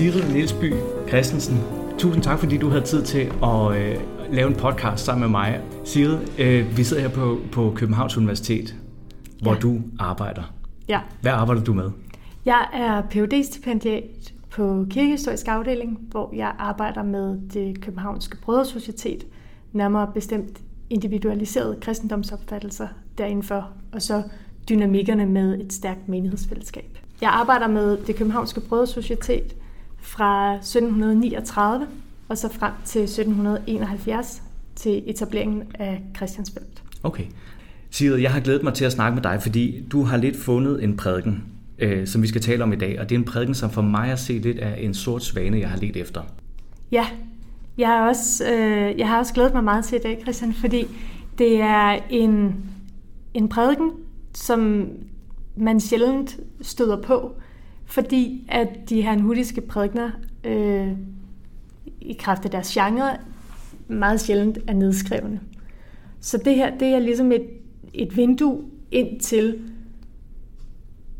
Sigrid Nielsby Christensen, tusind tak, fordi du havde tid til at øh, lave en podcast sammen med mig. Sigrid, øh, vi sidder her på, på Københavns Universitet, hvor ja. du arbejder. Ja. Hvad arbejder du med? Jeg er phd stipendiat på Kirkehistorisk Afdeling, hvor jeg arbejder med det københavnske brødresocietet, nærmere bestemt individualiserede kristendomsopfattelser derindenfor, og så dynamikkerne med et stærkt menighedsfællesskab. Jeg arbejder med det københavnske brødresocietet fra 1739 og så frem til 1771 til etableringen af Christiansfeldt. Okay. Sigrid, jeg har glædet mig til at snakke med dig, fordi du har lidt fundet en prædiken, øh, som vi skal tale om i dag. Og det er en prædiken, som for mig at se lidt er en sort svane, jeg har let efter. Ja, jeg har også, øh, jeg har også glædet mig meget til i dag, Christian, fordi det er en, en prædiken, som man sjældent støder på, fordi at de her hudiske prædikner øh, i kraft af deres genre meget sjældent er nedskrevne. Så det her det er ligesom et, et vindue ind til,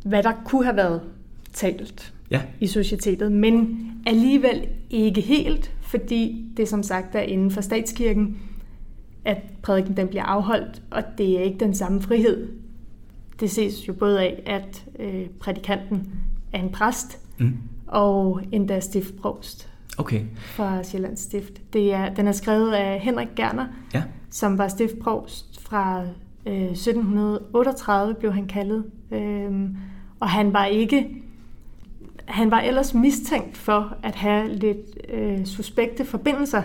hvad der kunne have været talt ja. i societetet, men alligevel ikke helt, fordi det som sagt er inden for statskirken, at prædiken den bliver afholdt, og det er ikke den samme frihed. Det ses jo både af, at øh, prædikanten er en præst, mm. og endda stiftprovst okay. fra Sjællands Stift. Det er, den er skrevet af Henrik Gerner, ja. som var stiftprovst fra øh, 1738, blev han kaldet. Øhm, og han var ikke han var ellers mistænkt for at have lidt øh, suspekte forbindelser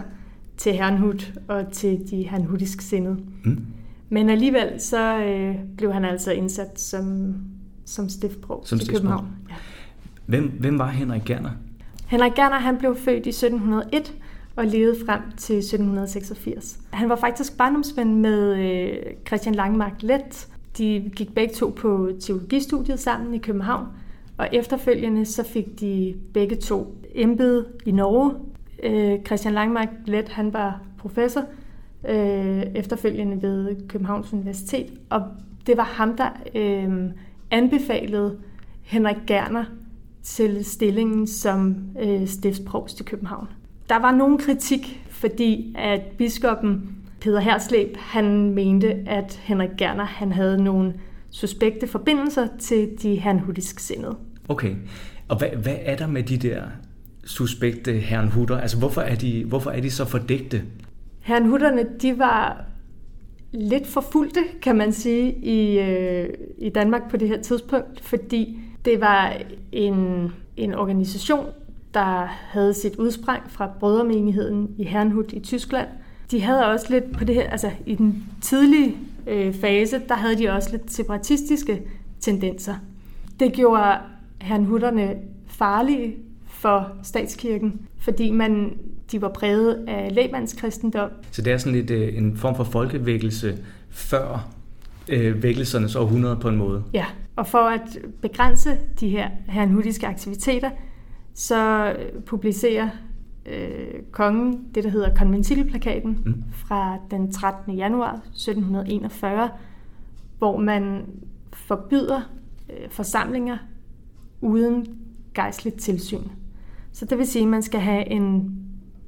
til Herrnhut og til de herrnhutiske sindede. Mm. Men alligevel så øh, blev han altså indsat som, som stiftprovst som i København. Ja. Hvem, hvem var Henrik Gerner? Henrik Gerner han blev født i 1701 og levede frem til 1786. Han var faktisk barndomsven med øh, Christian Langmark Let. De gik begge to på teologistudiet sammen i København, og efterfølgende så fik de begge to embede i Norge. Øh, Christian Langmark Let han var professor øh, efterfølgende ved Københavns Universitet, og det var ham, der øh, anbefalede Henrik Gerner til stillingen som øh, stiftsprovst i København. Der var nogen kritik, fordi at biskoppen Peter Herslæb, han mente, at Henrik Gerner han havde nogle suspekte forbindelser til de herrnhutiske sindede. Okay, og hvad, hvad er der med de der suspekte herrnhutter? Altså hvorfor er de, hvorfor er de så fordægte? Herrnhutterne, de var lidt forfulgte, kan man sige, i, øh, i Danmark på det her tidspunkt, fordi det var en, en organisation, der havde sit udspring fra brødremenigheden i Herrnhut i Tyskland. De havde også lidt på det her, altså i den tidlige øh, fase, der havde de også lidt separatistiske tendenser. Det gjorde herrnhutterne farlige for statskirken, fordi man, de var præget af lægmandskristendom. Så det er sådan lidt øh, en form for folkevækkelse før øh, vækkelsernes århundrede på en måde? Ja, og for at begrænse de her herrnhutiske aktiviteter, så publicerer øh, kongen det, der hedder konventikelplakaten mm. fra den 13. januar 1741, hvor man forbyder øh, forsamlinger uden gejstligt tilsyn. Så det vil sige, at man skal have en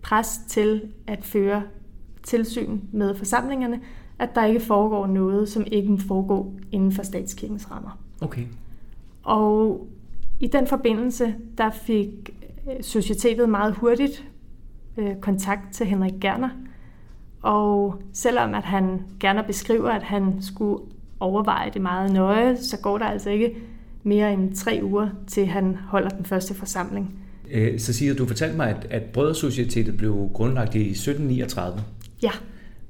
pres til at føre tilsyn med forsamlingerne, at der ikke foregår noget, som ikke må foregå inden for statskirkens rammer. Okay. Og i den forbindelse, der fik øh, societetet meget hurtigt øh, kontakt til Henrik Gerner. Og selvom at han gerne beskriver, at han skulle overveje det meget nøje, så går der altså ikke mere end tre uger, til han holder den første forsamling. Øh, så siger du fortalte mig, at, at Brødersocietetet blev grundlagt i 1739. Ja.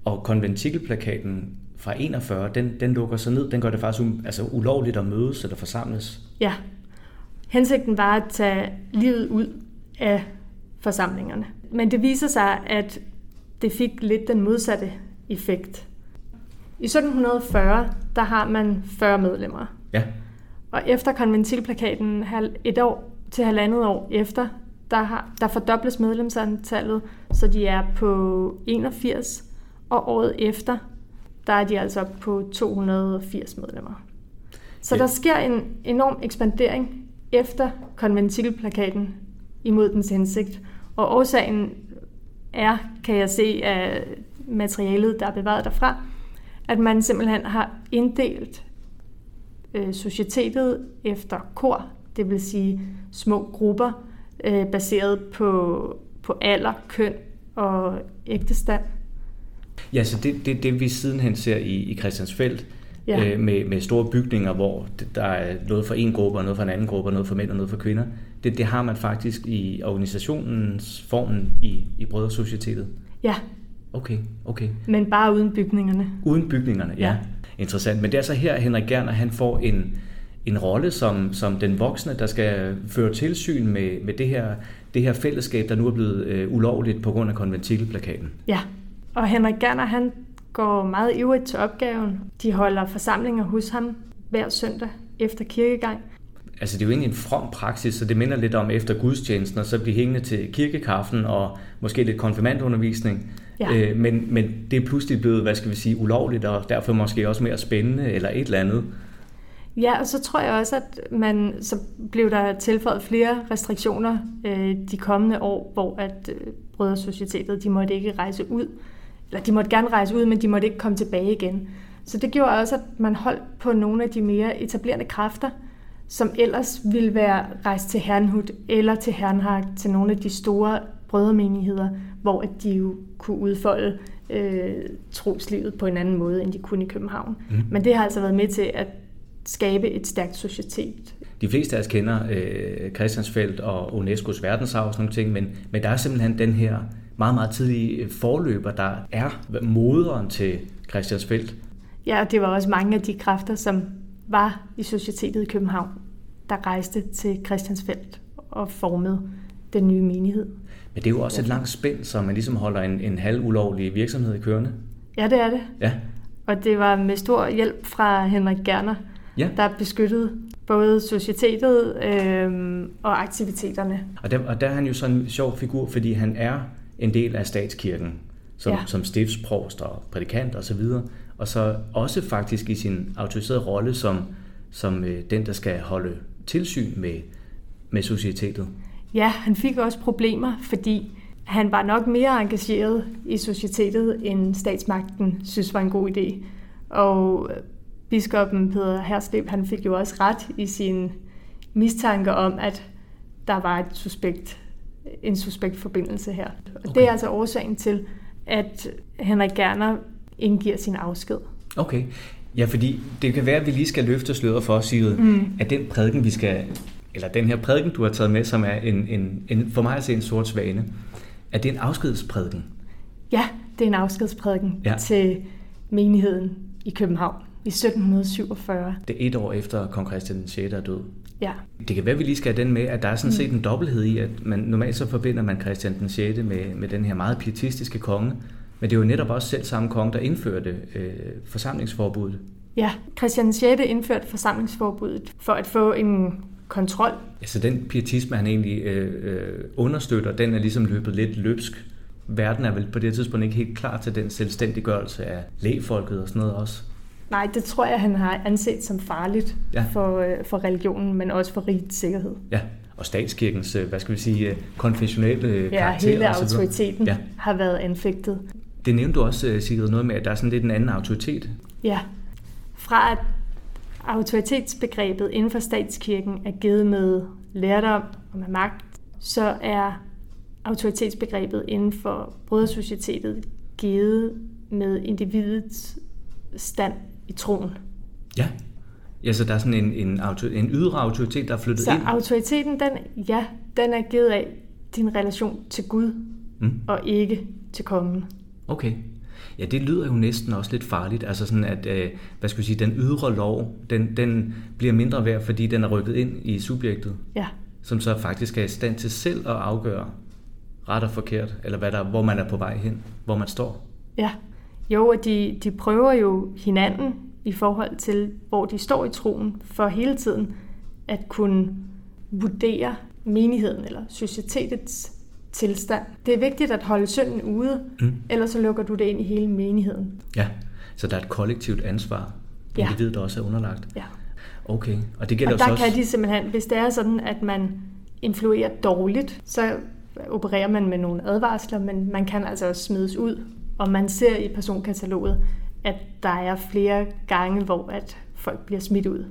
Og konventikelplakaten fra 41, den, den lukker sig ned. Den gør det faktisk um, altså ulovligt at mødes eller forsamles. Ja. Hensigten var at tage livet ud af forsamlingerne. Men det viser sig, at det fik lidt den modsatte effekt. I 1740, der har man 40 medlemmer. Ja. Og efter konventilplakaten et år til halvandet år efter, der, har, der fordobles medlemsantallet, så de er på 81, og året efter, der er de altså på 280 medlemmer. Så ja. der sker en enorm ekspandering efter konventilplakaten imod dens hensigt. Og årsagen er, kan jeg se af materialet, der er bevaret derfra, at man simpelthen har inddelt øh, societetet efter kor, det vil sige små grupper, øh, baseret på, på alder, køn og ægtestand. Ja, så det, det, det vi sidenhen ser i, i Christiansfeldt, ja. øh, med, med store bygninger, hvor der er noget for en gruppe, og noget for en anden gruppe, og noget for mænd og noget for kvinder, det, det har man faktisk i organisationens formen i, i Brødersocietetet. Ja. Okay, okay. Men bare uden bygningerne. Uden bygningerne, ja. ja. Interessant. Men det er så her, Henrik Gerner, han får en, en rolle som, som den voksne, der skal føre tilsyn med, med det, her, det her fællesskab, der nu er blevet øh, ulovligt på grund af konventikelplakaten. Ja, og Henrik Gerner, han går meget ivrigt til opgaven. De holder forsamlinger hos ham hver søndag efter kirkegang. Altså det er jo egentlig en from praksis, så det minder lidt om efter gudstjenesten, og så blive hængende til kirkekaffen og måske lidt konfirmandundervisning. Ja. Øh, men, men det er pludselig blevet, hvad skal vi sige, ulovligt, og derfor måske også mere spændende eller et eller andet. Ja, og så tror jeg også, at man, så blev der tilføjet flere restriktioner øh, de kommende år, hvor at øh, Brødersocietetet, de måtte ikke rejse ud, eller de måtte gerne rejse ud, men de måtte ikke komme tilbage igen. Så det gjorde også, at man holdt på nogle af de mere etablerende kræfter, som ellers ville være rejst til Herrenhut eller til Herrenhag, til nogle af de store brødremenigheder, hvor at de jo kunne udfolde øh, troslivet på en anden måde, end de kunne i København. Mm. Men det har altså været med til at skabe et stærkt societet. De fleste af os kender øh, Christiansfeldt og UNESCO's verdensarv og sådan nogle ting, men, men der er simpelthen den her meget, meget tidlige forløber, der er moderen til Christiansfeldt. Ja, og det var også mange af de kræfter, som var i Societetet i København, der rejste til Christiansfeldt og formede den nye menighed. Men det er jo også et langt spænd, så man ligesom holder en, en halv ulovlig virksomhed i kørende. Ja, det er det. Ja. Og det var med stor hjælp fra Henrik Gerner, ja. der beskyttede både societetet øh, og aktiviteterne. Og der, og der er han jo sådan en sjov figur, fordi han er en del af statskirken, som, ja. som stiftsprovst og prædikant osv., og, så videre, og så også faktisk i sin autoriserede rolle som, som øh, den, der skal holde tilsyn med, med societetet. Ja, han fik også problemer, fordi han var nok mere engageret i societetet, end statsmagten synes var en god idé. Og biskoppen Peter Hersleb, han fik jo også ret i sin mistanke om, at der var et suspekt, en suspekt forbindelse her. Og okay. det er altså årsagen til, at Henrik Gerner indgiver sin afsked. Okay. Ja, fordi det kan være, at vi lige skal løfte sløret for, Sigrid, mm. at den prædiken, vi skal, eller den her prædiken, du har taget med, som er en, en, en for mig at se en sort svane, er det en afskedsprædiken? Ja, det er en afskedsprædiken ja. til menigheden i København i 1747. Det er et år efter kong Christian den 6. er død. Ja. Det kan være, at vi lige skal have den med, at der er sådan set en dobbelthed i, at man normalt så forbinder man Christian den 6. med, med den her meget pietistiske konge, men det er jo netop også selv samme konge, der indførte øh, forsamlingsforbuddet. Ja, Christian 6. indførte forsamlingsforbuddet for at få en kontrol. Altså den pietisme, han egentlig øh, øh, understøtter, den er ligesom løbet lidt løbsk. Verden er vel på det tidspunkt ikke helt klar til den selvstændiggørelse af lægefolket og sådan noget også. Nej, det tror jeg, han har anset som farligt ja. for, øh, for religionen, men også for rigets sikkerhed. Ja, og statskirkens, øh, hvad skal vi sige, øh, konfessionelle ja, karakter. Ja, hele autoriteten ja. har været anfægtet. Det nævnte du også, Sigrid, noget med, at der er sådan lidt en anden autoritet. Ja, fra at autoritetsbegrebet inden for statskirken er givet med lærdom og med magt, så er autoritetsbegrebet inden for brødersocietetet givet med individets stand i troen. Ja. Ja, så der er sådan en, en, autor, en ydre autoritet, der er flyttet så ind? Så autoriteten, den, ja, den er givet af din relation til Gud, mm. og ikke til kongen. Okay. Ja, det lyder jo næsten også lidt farligt. Altså sådan, at, øh, hvad skal vi sige, den ydre lov, den, den bliver mindre værd, fordi den er rykket ind i subjektet. Ja. Som så faktisk er i stand til selv at afgøre ret og forkert, eller hvad der, hvor man er på vej hen, hvor man står. Ja. Jo, og de, de prøver jo hinanden i forhold til, hvor de står i troen, for hele tiden at kunne vurdere menigheden eller societetets tilstand. Det er vigtigt at holde synden ude, mm. ellers så lukker du det ind i hele menigheden. Ja, så der er et kollektivt ansvar, ja. individet også er underlagt. Ja. Okay, og det gælder og der også... kan de simpelthen, hvis det er sådan, at man influerer dårligt, så opererer man med nogle advarsler, men man kan altså også smides ud. Og man ser i personkataloget, at der er flere gange, hvor at folk bliver smidt ud.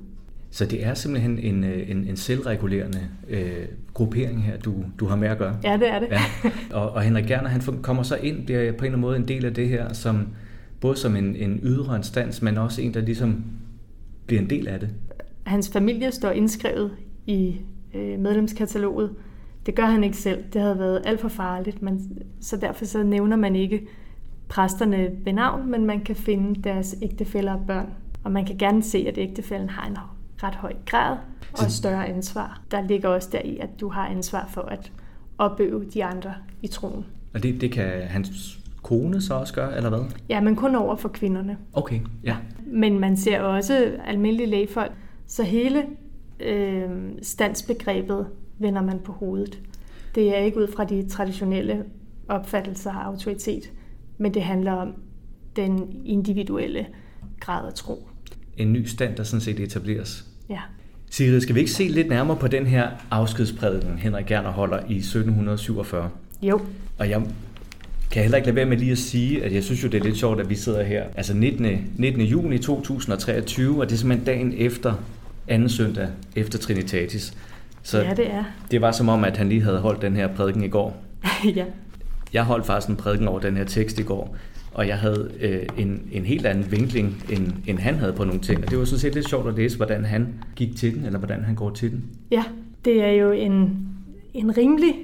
Så det er simpelthen en, øh, en, en selvregulerende øh, gruppering her, du, du har med at gøre? Ja, det er det. Ja. Og, og Henrik Gerner, han kommer så ind, bliver på en eller anden måde en del af det her, som, både som en, en ydre instans, men også en, der ligesom bliver en del af det. Hans familie står indskrevet i øh, medlemskataloget. Det gør han ikke selv. Det havde været alt for farligt, men, så derfor så nævner man ikke præsterne ved navn, men man kan finde deres ægtefæller og børn. Og man kan gerne se, at ægtefællen har en ret høj grad og et større ansvar. Der ligger også der i, at du har ansvar for at opøve de andre i troen. Og det, det kan hans kone så også gøre, eller hvad? Ja, men kun over for kvinderne. Okay, ja. Men man ser også almindelige lægefolk, så hele øh, standsbegrebet vender man på hovedet. Det er ikke ud fra de traditionelle opfattelser af autoritet, men det handler om den individuelle grad af tro. En ny stand, der sådan set etableres. Ja. Sigrid, skal vi ikke se lidt nærmere på den her afskedsprædiken, Henrik Gerner holder i 1747? Jo. Og jeg kan heller ikke lade være med lige at sige, at jeg synes jo, det er lidt sjovt, at vi sidder her. Altså 19. 19. juni 2023, og det er simpelthen dagen efter anden søndag efter Trinitatis. Så ja, det er. Det var som om, at han lige havde holdt den her prædiken i går. ja. Jeg holdt faktisk en prædiken over den her tekst i går, og jeg havde øh, en, en helt anden vinkling, end, end han havde på nogle ting. Og det var sådan set lidt sjovt at læse, hvordan han gik til den, eller hvordan han går til den. Ja, det er jo en, en rimelig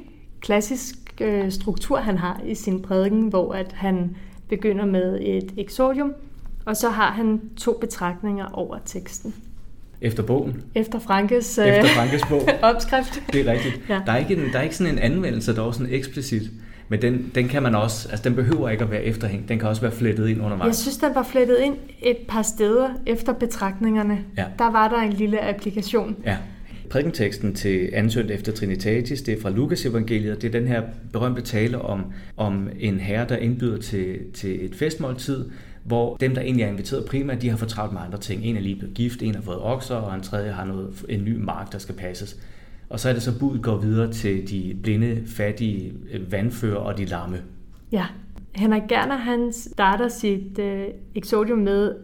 klassisk øh, struktur, han har i sin prædiken, hvor at han begynder med et exordium, og så har han to betragtninger over teksten. Efter bogen? Efter Frankes, øh, Efter Frankes bog. opskrift. Det er rigtigt. Ja. Der, er ikke en, der er ikke sådan en anvendelse, der er sådan eksplicit. Men den, den kan man også, altså den behøver ikke at være efterhængt, den kan også være flettet ind undervejs. Jeg synes, den var flettet ind et par steder efter betragtningerne. Ja. Der var der en lille applikation. Ja. Prædikenteksten til ansøgt efter Trinitatis, det er fra Lukas evangeliet. Det er den her berømte tale om, om en herre, der indbyder til, til et festmåltid, hvor dem, der egentlig er inviteret primært, de har fortravlt med andre ting. En er lige blevet gift, en har fået okser, og en tredje har noget, en ny mark, der skal passes. Og så er det så, budet går videre til de blinde, fattige, vandfører og de lamme. Ja, Henrik Gerner, han starter sit øh, exodium med...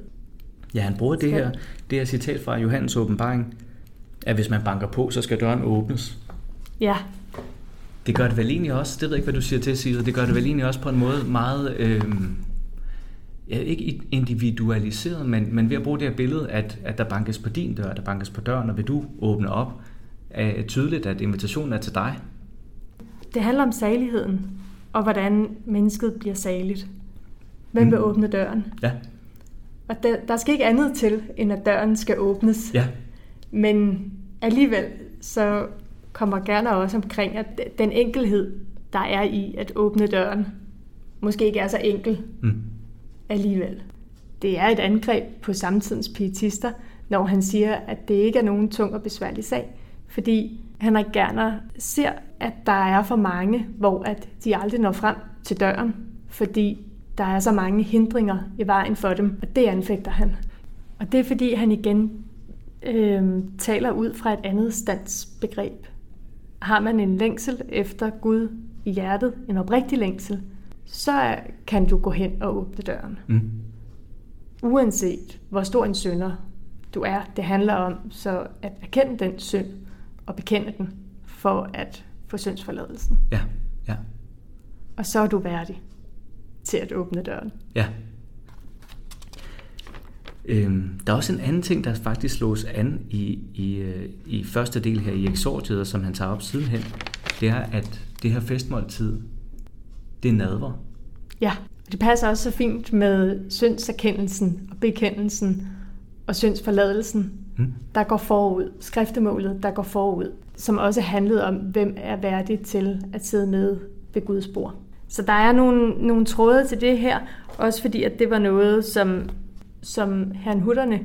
Ja, han bruger det her, det her citat fra Johannes åbenbaring, at hvis man banker på, så skal døren åbnes. Ja. Det gør det vel egentlig også, det ved jeg ikke, hvad du siger til, Sigrid, det gør det vel egentlig også på en måde meget... Øh, ja, ikke individualiseret, men, men ved at bruge det her billede, at, at der bankes på din dør, der bankes på døren, og vil du åbne op, er tydeligt, at invitationen er til dig. Det handler om saligheden, og hvordan mennesket bliver saligt. Hvem mm. vil åbne døren? Ja. Og der, der skal ikke andet til, end at døren skal åbnes. Ja. Men alligevel, så kommer gerne også omkring, at den enkelhed, der er i at åbne døren, måske ikke er så enkel mm. alligevel. Det er et angreb på samtidens pietister, når han siger, at det ikke er nogen tung og besværlig sag, fordi Henrik Gerner ser, at der er for mange, hvor at de aldrig når frem til døren, fordi der er så mange hindringer i vejen for dem, og det anfægter han. Og det er fordi, han igen øh, taler ud fra et andet standsbegreb. Har man en længsel efter Gud i hjertet, en oprigtig længsel, så kan du gå hen og åbne døren. Mm. Uanset hvor stor en synder du er, det handler om så at erkende den synd, og bekende den, for at få syndsforladelsen. Ja, ja. Og så er du værdig til at åbne døren. Ja. Øhm, der er også en anden ting, der faktisk slås an i, i, øh, i første del her i eksortiet, som han tager op sidenhen. Det er, at det her festmåltid, det er nadver. Ja, og det passer også så fint med syndserkendelsen og bekendelsen og syndsforladelsen, Mm. der går forud. Skriftemålet, der går forud. Som også handlede om, hvem er værdig til at sidde med ved Guds bord. Så der er nogle, nogle tråde til det her, også fordi at det var noget, som, som herren Hutterne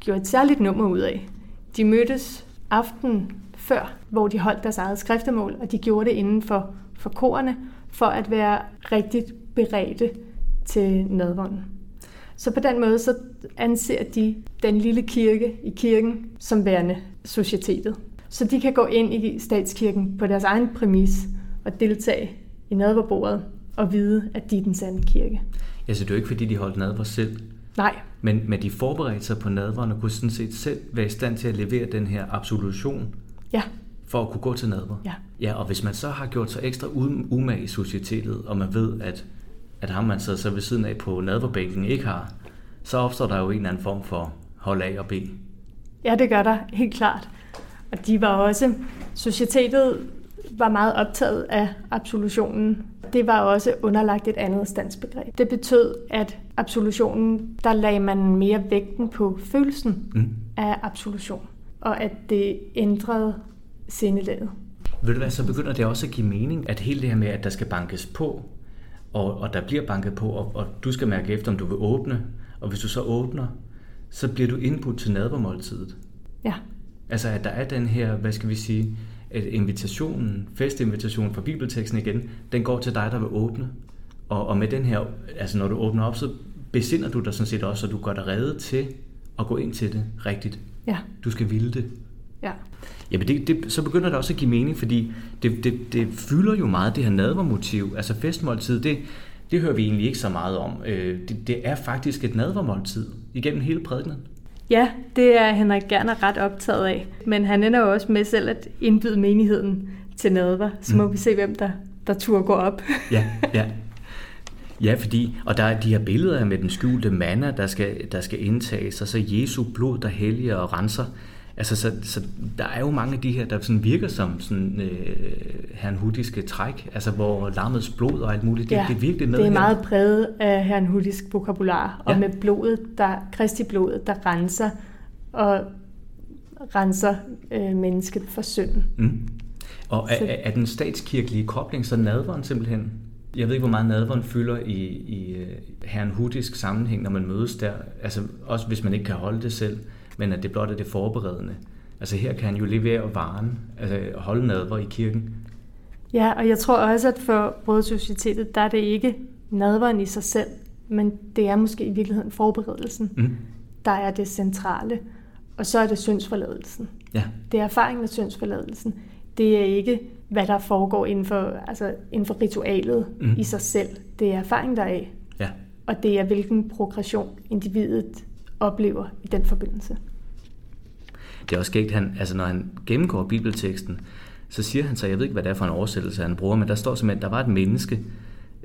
gjorde et særligt nummer ud af. De mødtes aften før, hvor de holdt deres eget skriftemål, og de gjorde det inden for, for korene, for at være rigtigt beredte til nadvånden. Så på den måde så anser de den lille kirke i kirken som værende societetet. Så de kan gå ind i statskirken på deres egen præmis og deltage i nadverbordet og vide, at de er den sande kirke. Ja, så det er jo ikke, fordi de holdt nadver selv. Nej. Men, men de forberedte sig på nadveren og kunne sådan set selv være i stand til at levere den her absolution. Ja. For at kunne gå til nadver. Ja. Ja, og hvis man så har gjort sig ekstra umage i societetet, og man ved, at, at ham man sidder så ved siden af på nadverbænken ikke har, så opstår der jo en eller anden form for hold A og B. Ja, det gør der helt klart. Og de var også, societetet var meget optaget af absolutionen. Det var også underlagt et andet standsbegreb. Det betød, at absolutionen, der lagde man mere vægten på følelsen mm. af absolution, og at det ændrede sindelaget. Ved du hvad, så begynder det også at give mening, at hele det her med, at der skal bankes på, og, og der bliver banket på, og, og du skal mærke efter, om du vil åbne, og hvis du så åbner, så bliver du indbudt til nadvermåltidet. Ja. Altså, at der er den her, hvad skal vi sige, at invitationen, festinvitationen fra bibelteksten igen, den går til dig, der vil åbne. Og, og med den her, altså når du åbner op, så besinder du dig sådan set også, og du gør dig redde til at gå ind til det rigtigt. Ja. Du skal ville det. Ja. Jamen det, det, så begynder det også at give mening, fordi det, det, det fylder jo meget det her nadvermotiv. Altså festmåltid, det, det hører vi egentlig ikke så meget om. Øh, det, det er faktisk et nadvermåltid igennem hele prædikenen. Ja, det er Henrik Gerner ret optaget af. Men han ender jo også med selv at indbyde menigheden til nadver. Så må mm. vi se, hvem der, der tur går op. ja, ja. Ja, fordi, og der er de her billeder med den skjulte manna, der skal, der skal indtages, og så Jesu blod, der helliger og renser. Altså, så, så der er jo mange af de her, der sådan virker som sådan øh, hernhudiske træk, altså hvor lammets blod og alt muligt, det, ja, det er virkelig med det er her. meget præget af hernhudisk vokabular, og ja. med blodet, der, kristi blodet, der renser og renser øh, mennesket for synden. Mm. Og er, er, er den statskirkelige kobling så nadveren simpelthen? Jeg ved ikke, hvor meget nadveren fylder i, i uh, herrenhudisk sammenhæng, når man mødes der. Altså også hvis man ikke kan holde det selv men at det blot er det forberedende. Altså her kan han jo levere varen, altså holde nadver i kirken. Ja, og jeg tror også, at for Brødsocietetet, der er det ikke nadveren i sig selv, men det er måske i virkeligheden forberedelsen, mm. der er det centrale. Og så er det syndsforladelsen. Ja. Det er erfaringen af syndsforladelsen. Det er ikke, hvad der foregår inden for, altså inden for ritualet mm. i sig selv. Det er erfaring deraf. Ja. Og det er, hvilken progression individet oplever i den forbindelse. Det er også skægt, han, altså når han gennemgår bibelteksten, så siger han så, jeg ved ikke, hvad det er for en oversættelse, han bruger, men der står simpelthen, at der var et menneske,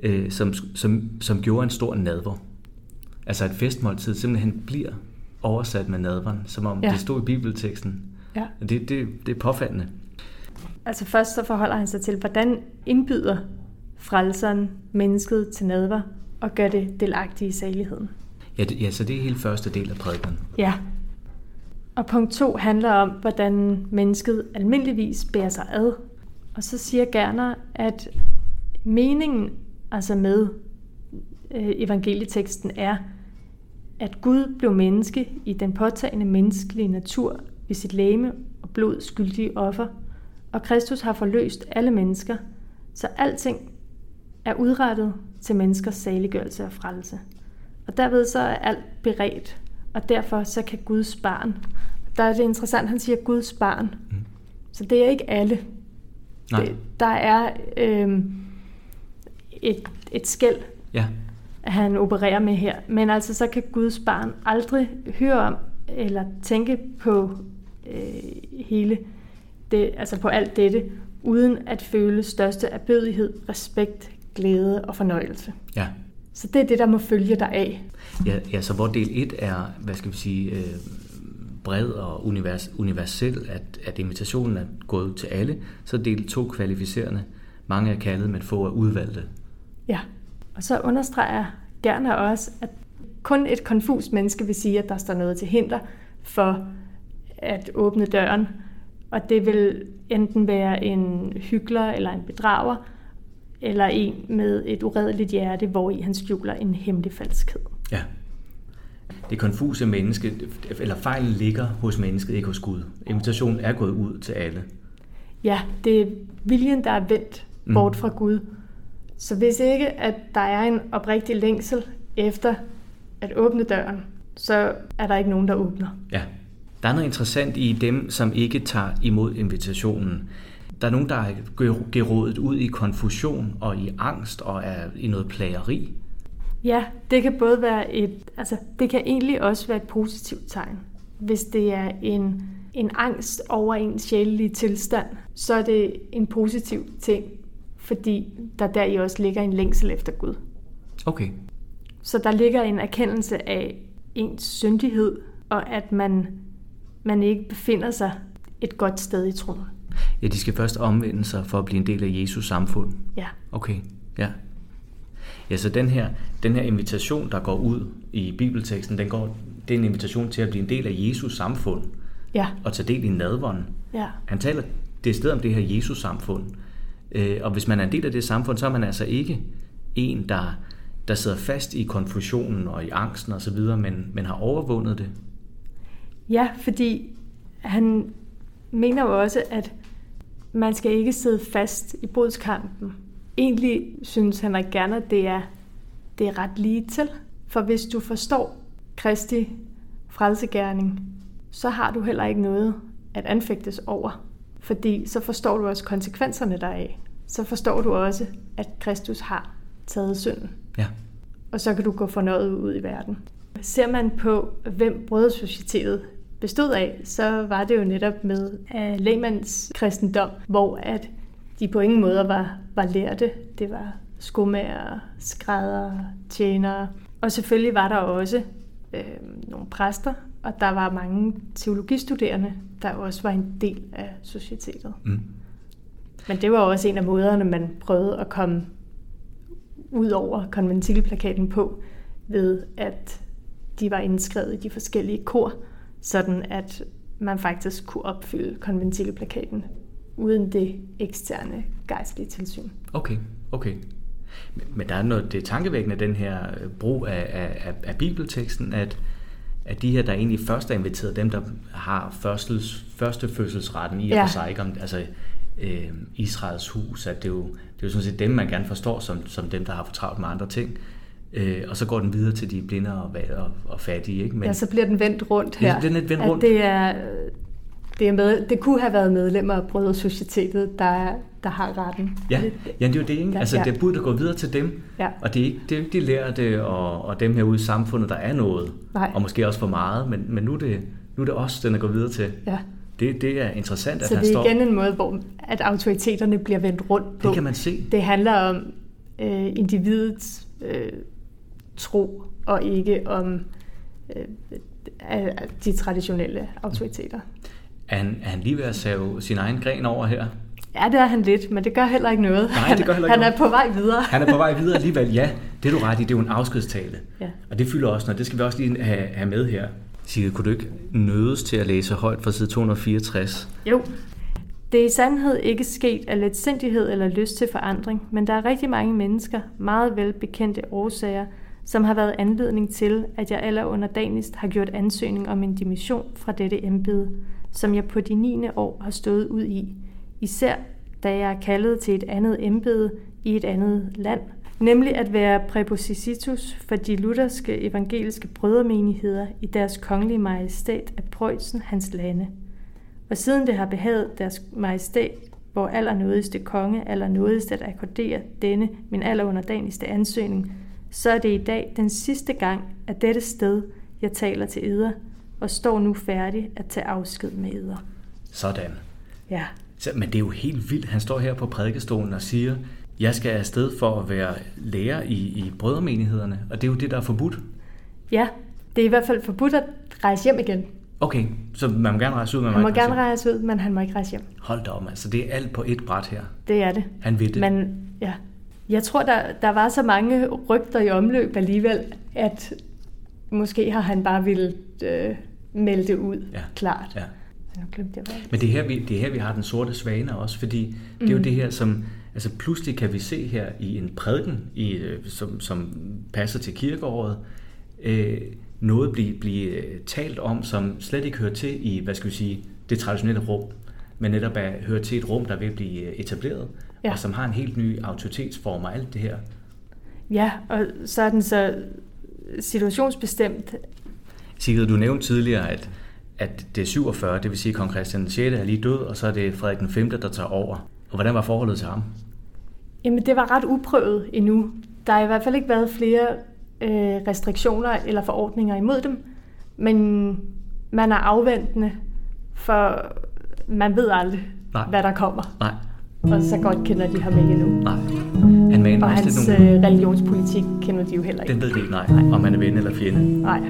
øh, som, som, som gjorde en stor nadver. Altså et festmåltid simpelthen bliver oversat med nadveren, som om ja. det stod i bibelteksten. Ja. Det, det, det er påfaldende. Altså først så forholder han sig til, hvordan indbyder frelseren mennesket til nadver og gør det delagtigt i saligheden. Ja, det, ja, så det er helt første del af prædiken. Ja. Og punkt to handler om, hvordan mennesket almindeligvis bærer sig ad. Og så siger Gerner, at meningen altså med øh, evangelieteksten er, at Gud blev menneske i den påtagende menneskelige natur ved sit læme og blod skyldige offer, og Kristus har forløst alle mennesker, så alting er udrettet til menneskers saliggørelse og frelse. Og derved så er alt beredt, og derfor så kan Guds barn. Der er det interessant, han siger Guds barn. Mm. Så det er ikke alle. Nej. Det, der er øh, et, et skæld, ja. han opererer med her. Men altså så kan Guds barn aldrig høre om eller tænke på øh, hele det, altså på alt dette, uden at føle største erbødighed, respekt, glæde og fornøjelse. Ja. Så det er det, der må følge dig af. Ja, ja så hvor del 1 er, hvad skal vi sige, øh, bred og univers, universel, at, at invitationen er gået til alle, så del 2 kvalificerende. Mange er kaldet, men få er udvalgte. Ja, og så understreger gerne også, at kun et konfus menneske vil sige, at der står noget til hinder for at åbne døren. Og det vil enten være en hyggelig eller en bedrager, eller en med et uredeligt hjerte, hvor i han skjuler en hemmelig falskhed. Ja. Det konfuse menneske, eller fejlen ligger hos mennesket, ikke hos Gud. Invitationen er gået ud til alle. Ja, det er viljen, der er vendt mm. bort fra Gud. Så hvis ikke, at der er en oprigtig længsel efter at åbne døren, så er der ikke nogen, der åbner. Ja. Der er noget interessant i dem, som ikke tager imod invitationen. Der er nogen, der er gerådet ud i konfusion og i angst og er i noget plageri. Ja, det kan både være et, altså det kan egentlig også være et positivt tegn. Hvis det er en, en angst over en sjælelige tilstand, så er det en positiv ting, fordi der der i også ligger en længsel efter Gud. Okay. Så der ligger en erkendelse af ens syndighed, og at man, man ikke befinder sig et godt sted i troen. Ja, de skal først omvende sig for at blive en del af Jesus samfund. Ja. Okay, ja. Ja, så den her, den her invitation, der går ud i bibelteksten, den går, det er en invitation til at blive en del af Jesus samfund. Ja. Og tage del i nadvånden. Ja. Han taler det sted om det her Jesus samfund. Øh, og hvis man er en del af det samfund, så er man altså ikke en, der, der sidder fast i konfusionen og i angsten osv., men, men har overvundet det. Ja, fordi han mener jo også, at man skal ikke sidde fast i brudskampen. Egentlig synes han ikke gerne, at det er, det er ret lige til. For hvis du forstår Kristi frelsegærning, så har du heller ikke noget at anfægtes over. Fordi så forstår du også konsekvenserne deraf. Så forstår du også, at Kristus har taget synden. Ja. Og så kan du gå fornøjet ud i verden. Ser man på, hvem brødersocietetet bestod af, så var det jo netop med uh, lægmands kristendom, hvor at de på ingen måder var, var lærte. Det var skomager, skrædder, tjenere. Og selvfølgelig var der også øh, nogle præster, og der var mange teologistuderende, der også var en del af societetet. Mm. Men det var også en af måderne, man prøvede at komme ud over konventilplakaten på, ved at de var indskrevet i de forskellige kor, sådan at man faktisk kunne opfylde konventilplakaten uden det eksterne gejstlige tilsyn. Okay, okay. Men der er noget, det er tankevækkende, den her øh, brug af, af, af bibelteksten, at, at de her, der egentlig først er inviteret, dem, der har førstels, første fødselsretten i ja. og for sig, ikke om, altså øh, Israels hus, at det er, jo, det er jo sådan set dem, man gerne forstår som, som dem, der har fortravlt med andre ting. Øh, og så går den videre til de blinde og, og, og fattige. Ikke? Men, ja, så bliver den vendt rundt her. Ja, den er vendt rundt. Det er, det, er med, det kunne have været medlemmer af Brødersocietetet, der, der har retten. Ja, ja det er jo det, ikke? Altså, ja. det burde gå videre til dem. Ja. Og det er ikke, det er ikke de lærte og, og dem herude i samfundet, der er noget. Nej. Og måske også for meget, men, men nu, er det, nu er det os, den er gået videre til. Ja. Det, det er interessant, at Så han det er står... igen en måde, hvor at autoriteterne bliver vendt rundt på. Det kan man se. Det handler om øh, individets øh, tro, og ikke om øh, de traditionelle autoriteter. Er han, er han lige ved at save sin egen gren over her? Ja, det er han lidt, men det gør heller ikke noget. Nej, det gør heller ikke Han noget. er på vej videre. Han er på vej videre alligevel, ja. Det er du ret i, det er jo en afskedstale. Ja. Og det fylder også noget. Det skal vi også lige have, have med her. Sigrid, kunne du ikke nødes til at læse højt fra side 264? Jo. Det er i sandhed ikke sket af letsindighed eller lyst til forandring, men der er rigtig mange mennesker, meget velbekendte årsager, som har været anledning til, at jeg aller underdanigst har gjort ansøgning om en dimission fra dette embede, som jeg på de 9. år har stået ud i, især da jeg er kaldet til et andet embede i et andet land, nemlig at være præpositus for de lutherske evangeliske brødremenigheder i deres kongelige majestæt af Preussen, hans lande. Og siden det har behaget deres majestæt, hvor allernådigste konge allernådigst at akkordere denne min allerunderdanigste ansøgning, så er det i dag den sidste gang af dette sted, jeg taler til eder, og står nu færdig at tage afsked med eder. Sådan. Ja. Så, men det er jo helt vildt. Han står her på prædikestolen og siger, jeg skal afsted for at være lærer i, i brødremenighederne, og det er jo det, der er forbudt. Ja, det er i hvert fald forbudt at rejse hjem igen. Okay, så man må gerne rejse ud, men Han må ikke gerne rejse ud, men han må ikke rejse hjem. Hold da op, altså det er alt på et bræt her. Det er det. Han ved det. Men ja, jeg tror, der, der var så mange rygter i omløb alligevel, at måske har han bare ville øh, melde det ud, Ja. klart. Ja. Nu glemte jeg, hvad Men det er, her, vi, det er her, vi har den sorte svane også, fordi det er jo Mm. det her, som altså pludselig kan vi se her i en prædiken, i, øh, som, som passer til kirkeåret, øh, noget blive, blive øh, talt om, som slet ikke hører til i, hvad skal vi sige, det traditionelle rum, men netop er, hører til et rum, der vil blive øh, etableret, Ja. og som har en helt ny autoritetsform og alt det her. Ja, og så er den så situationsbestemt. Sigrid, du nævnte tidligere, at, at det er 47, det vil sige, at kong Christian 6. er lige død, og så er det Frederik den 5., der tager over. Og hvordan var forholdet til ham? Jamen, det var ret uprøvet endnu. Der har i hvert fald ikke været flere øh, restriktioner eller forordninger imod dem, men man er afventende, for man ved aldrig, Nej. hvad der kommer. Nej. Og så godt kender de ham ikke endnu. Nej. Han og hans nogle... Øh, religionspolitik kender de jo heller ikke. Den ved de ikke, nej. nej. Om man er ven eller fjende. Nej.